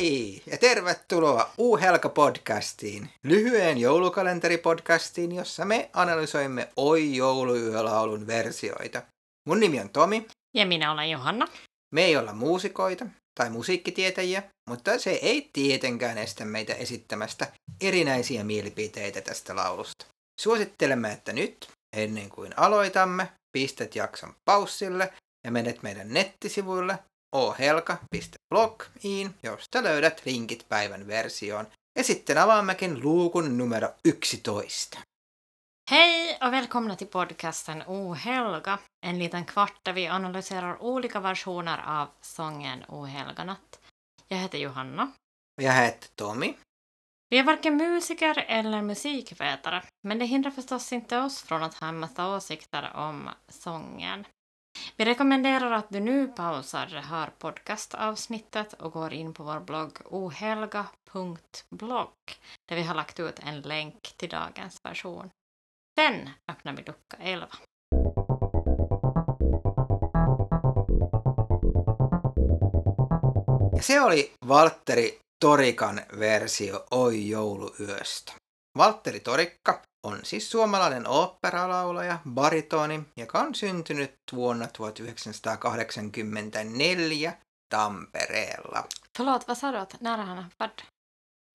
Hei ja tervetuloa U-Helka-podcastiin, lyhyen joulukalenteripodcastiin, jossa me analysoimme Oi jouluyölaulun versioita. Mun nimi on Tomi. Ja minä olen Johanna. Me ei olla muusikoita tai musiikkitietäjiä, mutta se ei tietenkään estä meitä esittämästä erinäisiä mielipiteitä tästä laulusta. Suosittelemme, että nyt, ennen kuin aloitamme, pistät jakson paussille ja menet meidän nettisivuille ohelka.blogiin, josta löydät linkit päivän versioon. Ja sitten avaammekin luukun numero 11. Hej och välkomna till podcasten O helga, en liten kvart där vi analyserar olika versioner av sången O helga natt. Jag heter Johanna. Jag heter Tommy. Vi är varken musiker eller musikvetare, men det hindrar förstås inte oss från att ha en massa åsikter om sången. Vi rekommenderar att du nu pausar det här podcastavsnittet och går in på vår blogg ohelga.blogg där vi har lagt ut en länk till dagens version. Sen öppnar vi lucka 11. Se oli Valtteri Torikan versio Oi jouluyöstä. Valtteri Torikka on siis suomalainen oopperalaulaja, baritoni, joka on syntynyt vuonna 1984 Tampereella. Förlåt, vad sa du? att När han är född?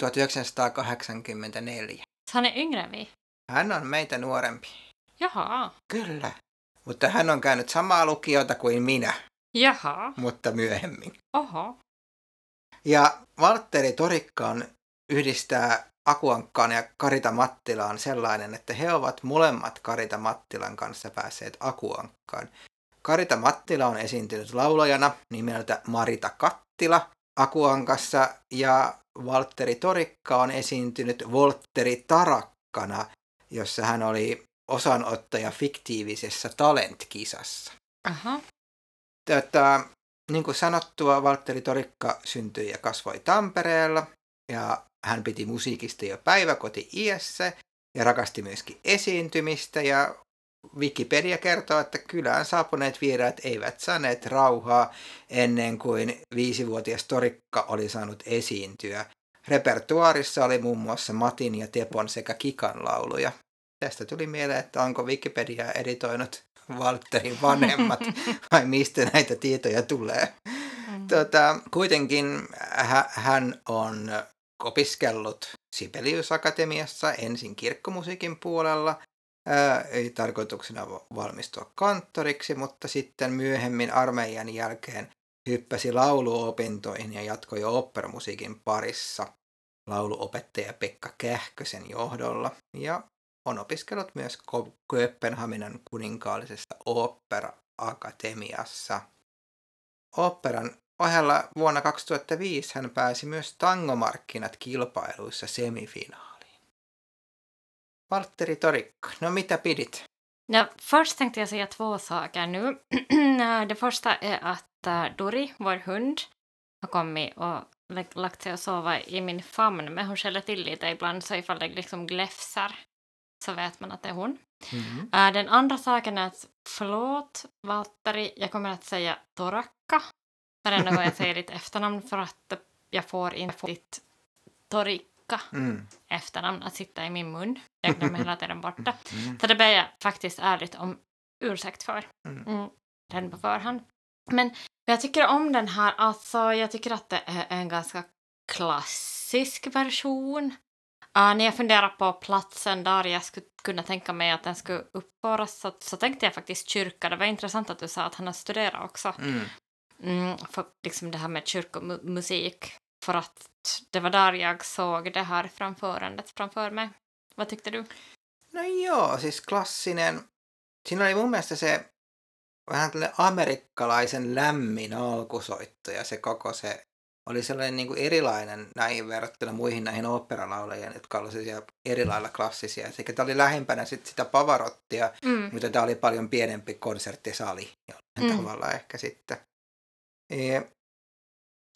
1984. Så han är yngre än vi? Hän on meitä nuorempi. Jaha. Kyllä. Mutta hän on käynyt samaa lukiota kuin minä, Jaha. mutta myöhemmin. Oho. Ja Valtteri Torikkaan yhdistää Akuankkaan ja Karita Mattilaan sellainen, että he ovat molemmat Karita Mattilan kanssa päässeet Akuankkaan. Karita Mattila on esiintynyt laulajana nimeltä Marita Kattila Akuankassa ja Valtteri Torikka on esiintynyt Voltteri Tarakkana, jossa hän oli osanottaja fiktiivisessä talentkisassa. Aha. Tätä, niin kuin sanottua, Valtteri Torikka syntyi ja kasvoi Tampereella ja hän piti musiikista jo päiväkoti-iässä ja rakasti myöskin esiintymistä ja Wikipedia kertoo, että kylään saapuneet vieraat eivät saaneet rauhaa ennen kuin viisivuotias Torikka oli saanut esiintyä. Repertuaarissa oli muun muassa Matin ja Tepon sekä Kikan lauluja. Tästä tuli mieleen, että onko Wikipedia editoinut Valtterin vanhemmat vai mistä näitä tietoja tulee. Tota, kuitenkin hä- hän on opiskellut Sibelius Akatemiassa ensin kirkkomusiikin puolella. Ää, ei tarkoituksena valmistua kanttoriksi, mutta sitten myöhemmin armeijan jälkeen hyppäsi lauluopintoihin ja jatkoi operamusiikin parissa lauluopettaja Pekka Kähkösen johdolla. Ja on opiskellut myös Kööpenhaminan kuninkaallisessa opera-akatemiassa. Operan ohella vuonna 2005 hän pääsi myös tangomarkkinat kilpailuissa semifinaaliin. Valtteri Torikka, no mitä pidit? Ja, först tänkte jag säga två saker nu. Det första är att äh, Dori, vår hund, har kommit och lagt sig och sova i min famn. Men hon skäller till lite ibland, så ifall det liksom gläfsar så vet man att det är hon. Mm. Äh, Den andra saken är att förlåt Valtteri, jag kommer att säga Torakka varenda gång jag säger ditt efternamn för att jag får inte få ditt Torikka Mm. efternamn att sitta i min mun. Jag glömmer hela tiden bort det. Mm. Så det ber jag faktiskt ärligt om ursäkt för. Mm. Mm, den på förhand. Men jag tycker om den här, alltså jag tycker att det är en ganska klassisk version. Uh, när jag funderar på platsen där jag skulle kunna tänka mig att den skulle uppföras så, så tänkte jag faktiskt kyrka. Det var intressant att du sa att han har studerat också. Mm. Mm, för liksom det här med kyrkomusik. För att det var där jag såg det här framförandet framför mig. Vad tyckte du? No joo, siis klassinen. Siinä oli mun mielestä se vähän tällainen amerikkalaisen lämmin alkusoitto ja se koko se oli sellainen niin kuin erilainen näihin verrattuna muihin näihin oopperalaulajien, jotka olivat sellaisia eri lailla klassisia. Sekä tämä oli lähempänä sit sitä Pavarottia, Mm. mutta tämä oli paljon pienempi konserttisali jollain Mm. tavalla ehkä sitten. E,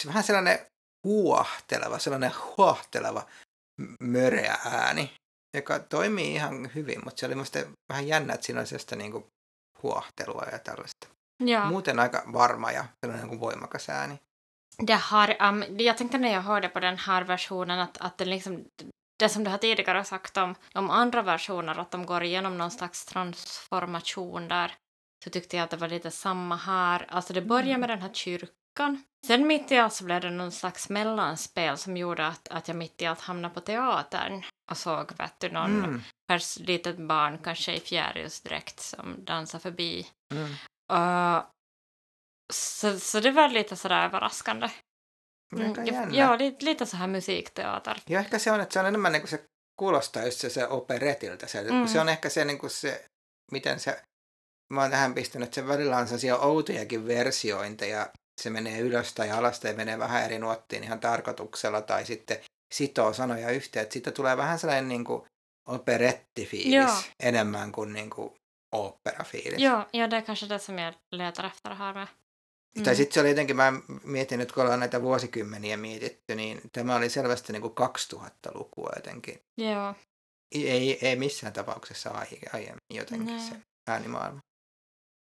se vähän sellainen huohteleva, sellainen huohteleva möreä ääni, joka toimii ihan hyvin, mutta se oli musta vähän jännä, että siinä oli sellaista niin kuin huohtelua ja tällaista. Ja. Muuten aika varma ja sellainen niin voimakas ääni. det har, um, jag tänkte när jag hörde på den här versionen att, att det liksom det som du har tidigare sagt om, om andra versioner, att de går igenom någon slags transformation där, så tyckte jag att det var lite samma här. Alltså det börjar Mm. med den här kyrkan. Sen mitt i allt så blev det någon slags mellanspel som gjorde att, att jag mitt i allt hamnade på teatern och såg vet du, någon Mm. pers, litet barn, kanske i fjärilsdräkt, som dansar förbi. Mm. Uh, så, så det var lite sådär överraskande. Mm, joo, lite, lite så här musikteater. Ja ehkä se on, että se on enemmän niin kuin se kuulostaa just se, se operetilta. Se, Mm. se on ehkä se, niin kuin se, miten se, mä oon tähän pistänyt, että se välillä on sellaisia outojakin versiointeja. Se menee ylös tai alas tai menee vähän eri nuottiin ihan tarkoituksella tai sitten sitoo sanoja yhteen. Että siitä tulee vähän sellainen niin kuin operettifiilis Joo. enemmän kuin, niin kuin oopperafiilis. Joo, ja det är kanske det som jag letar efter här med. Tai sitten se oli jotenkin, mä mietin, että kun ollaan näitä vuosikymmeniä mietitty, niin tämä oli selvästi niin kuin 2000-lukua jotenkin. Joo, Ei, ei missään tapauksessa ai- aiemmin jotenkin Nej. se äänimaailma.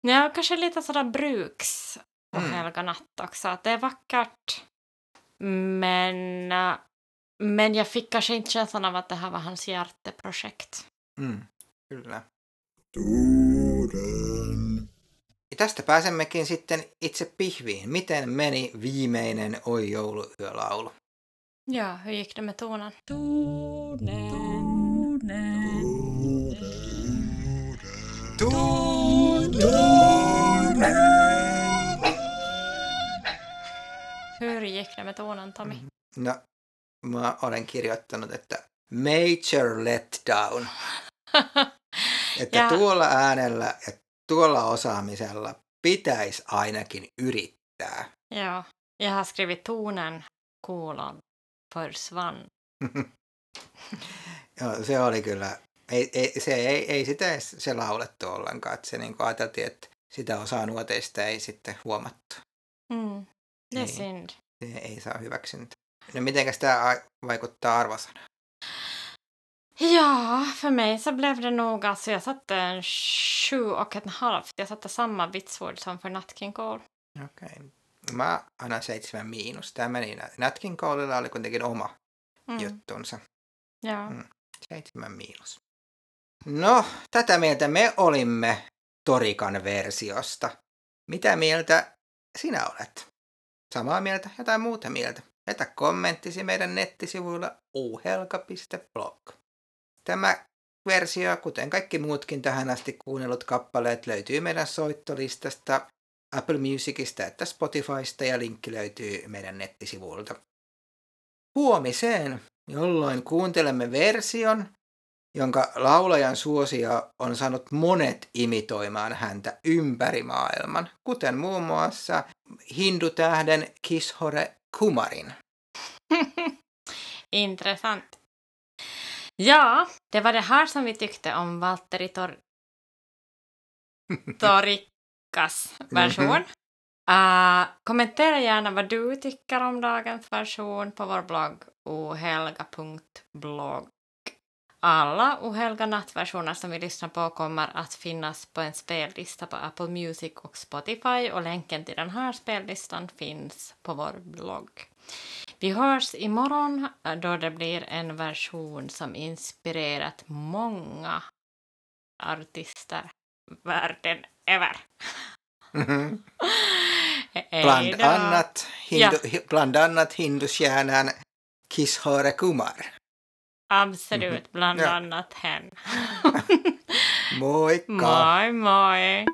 Ja, kanske lite sådär bruks och Mm. Helga natt också. Att det är vackert. Men, äh, men jag fick kanske inte känslan av att det här var hans hjärteprojekt. Mm, kyllä. Tuuden. Ja tästä pääsemmekin sitten itse pihviin. Miten meni viimeinen Oi jouluyölaulu? Ja, hur gick det med tonen? Hur med tonen, Tommy? No, mä olen kirjoittanut, että major letdown. Että Ja- tuolla äänellä ja tuolla osaamisella pitäisi ainakin yrittää. ja, jag har skrivit tonen, kolon, försvann. Joo, se oli kyllä, ei, ei, se ei, ei sitä edes se laulettu ollenkaan. Että se niin ajateltiin, että sitä osaa nuoteista ei sitten huomattu. Mm. Det är Ei. synd. Se ei saa hyväksyntä. No mitenkäs tämä vaikuttaa arvosanaan? Ja, för mig så blev det nog, alltså jag satte en sju och ett halvt. Jag satte samma vitsord som för Nat King Cole. Okei. Okay. Mä annan seitsemän miinus. Tämä meni, Natkin Coleilla oli kuitenkin oma Mm. juttunsa. Ja. Mm. Seitsemän miinus. No, tätä mieltä me olimme Torikan versiosta. Mitä mieltä sinä olet? Samaa mieltä, jotain muuta mieltä? Jätä kommenttisi meidän nettisivuilla uhelka.blog. Tämä versio, kuten kaikki muutkin tähän asti kuunnellut kappaleet, löytyy meidän soittolistasta Apple Musicista että Spotifysta ja linkki löytyy meidän nettisivuilta. Huomiseen, jolloin kuuntelemme version, jonka laulajan suosio on saanut monet imitoimaan häntä ympäri maailman, kuten muun muassa hindutähden Kishore Kumarin. Intressant. Ja, det var det här som vi tyckte om Valtteri Tor- Torikkas version. Mhm. Uh, kommentera gärna vad du tycker om dagens version på vår blogg ohelga.blogg. Alla Ohelga nattversioner som vi lyssnar på kommer att finnas på en spellista på Apple Music och Spotify och länken till den här spellistan finns på vår blogg. Vi hörs imorgon då det blir en version som inspirerat många artister världen över. Hej Bland annat, hindu, hi- bland annat hindustjärnan Kishore Kumar. Absolut, bland Ja. annat hen. Moikka! moi moi!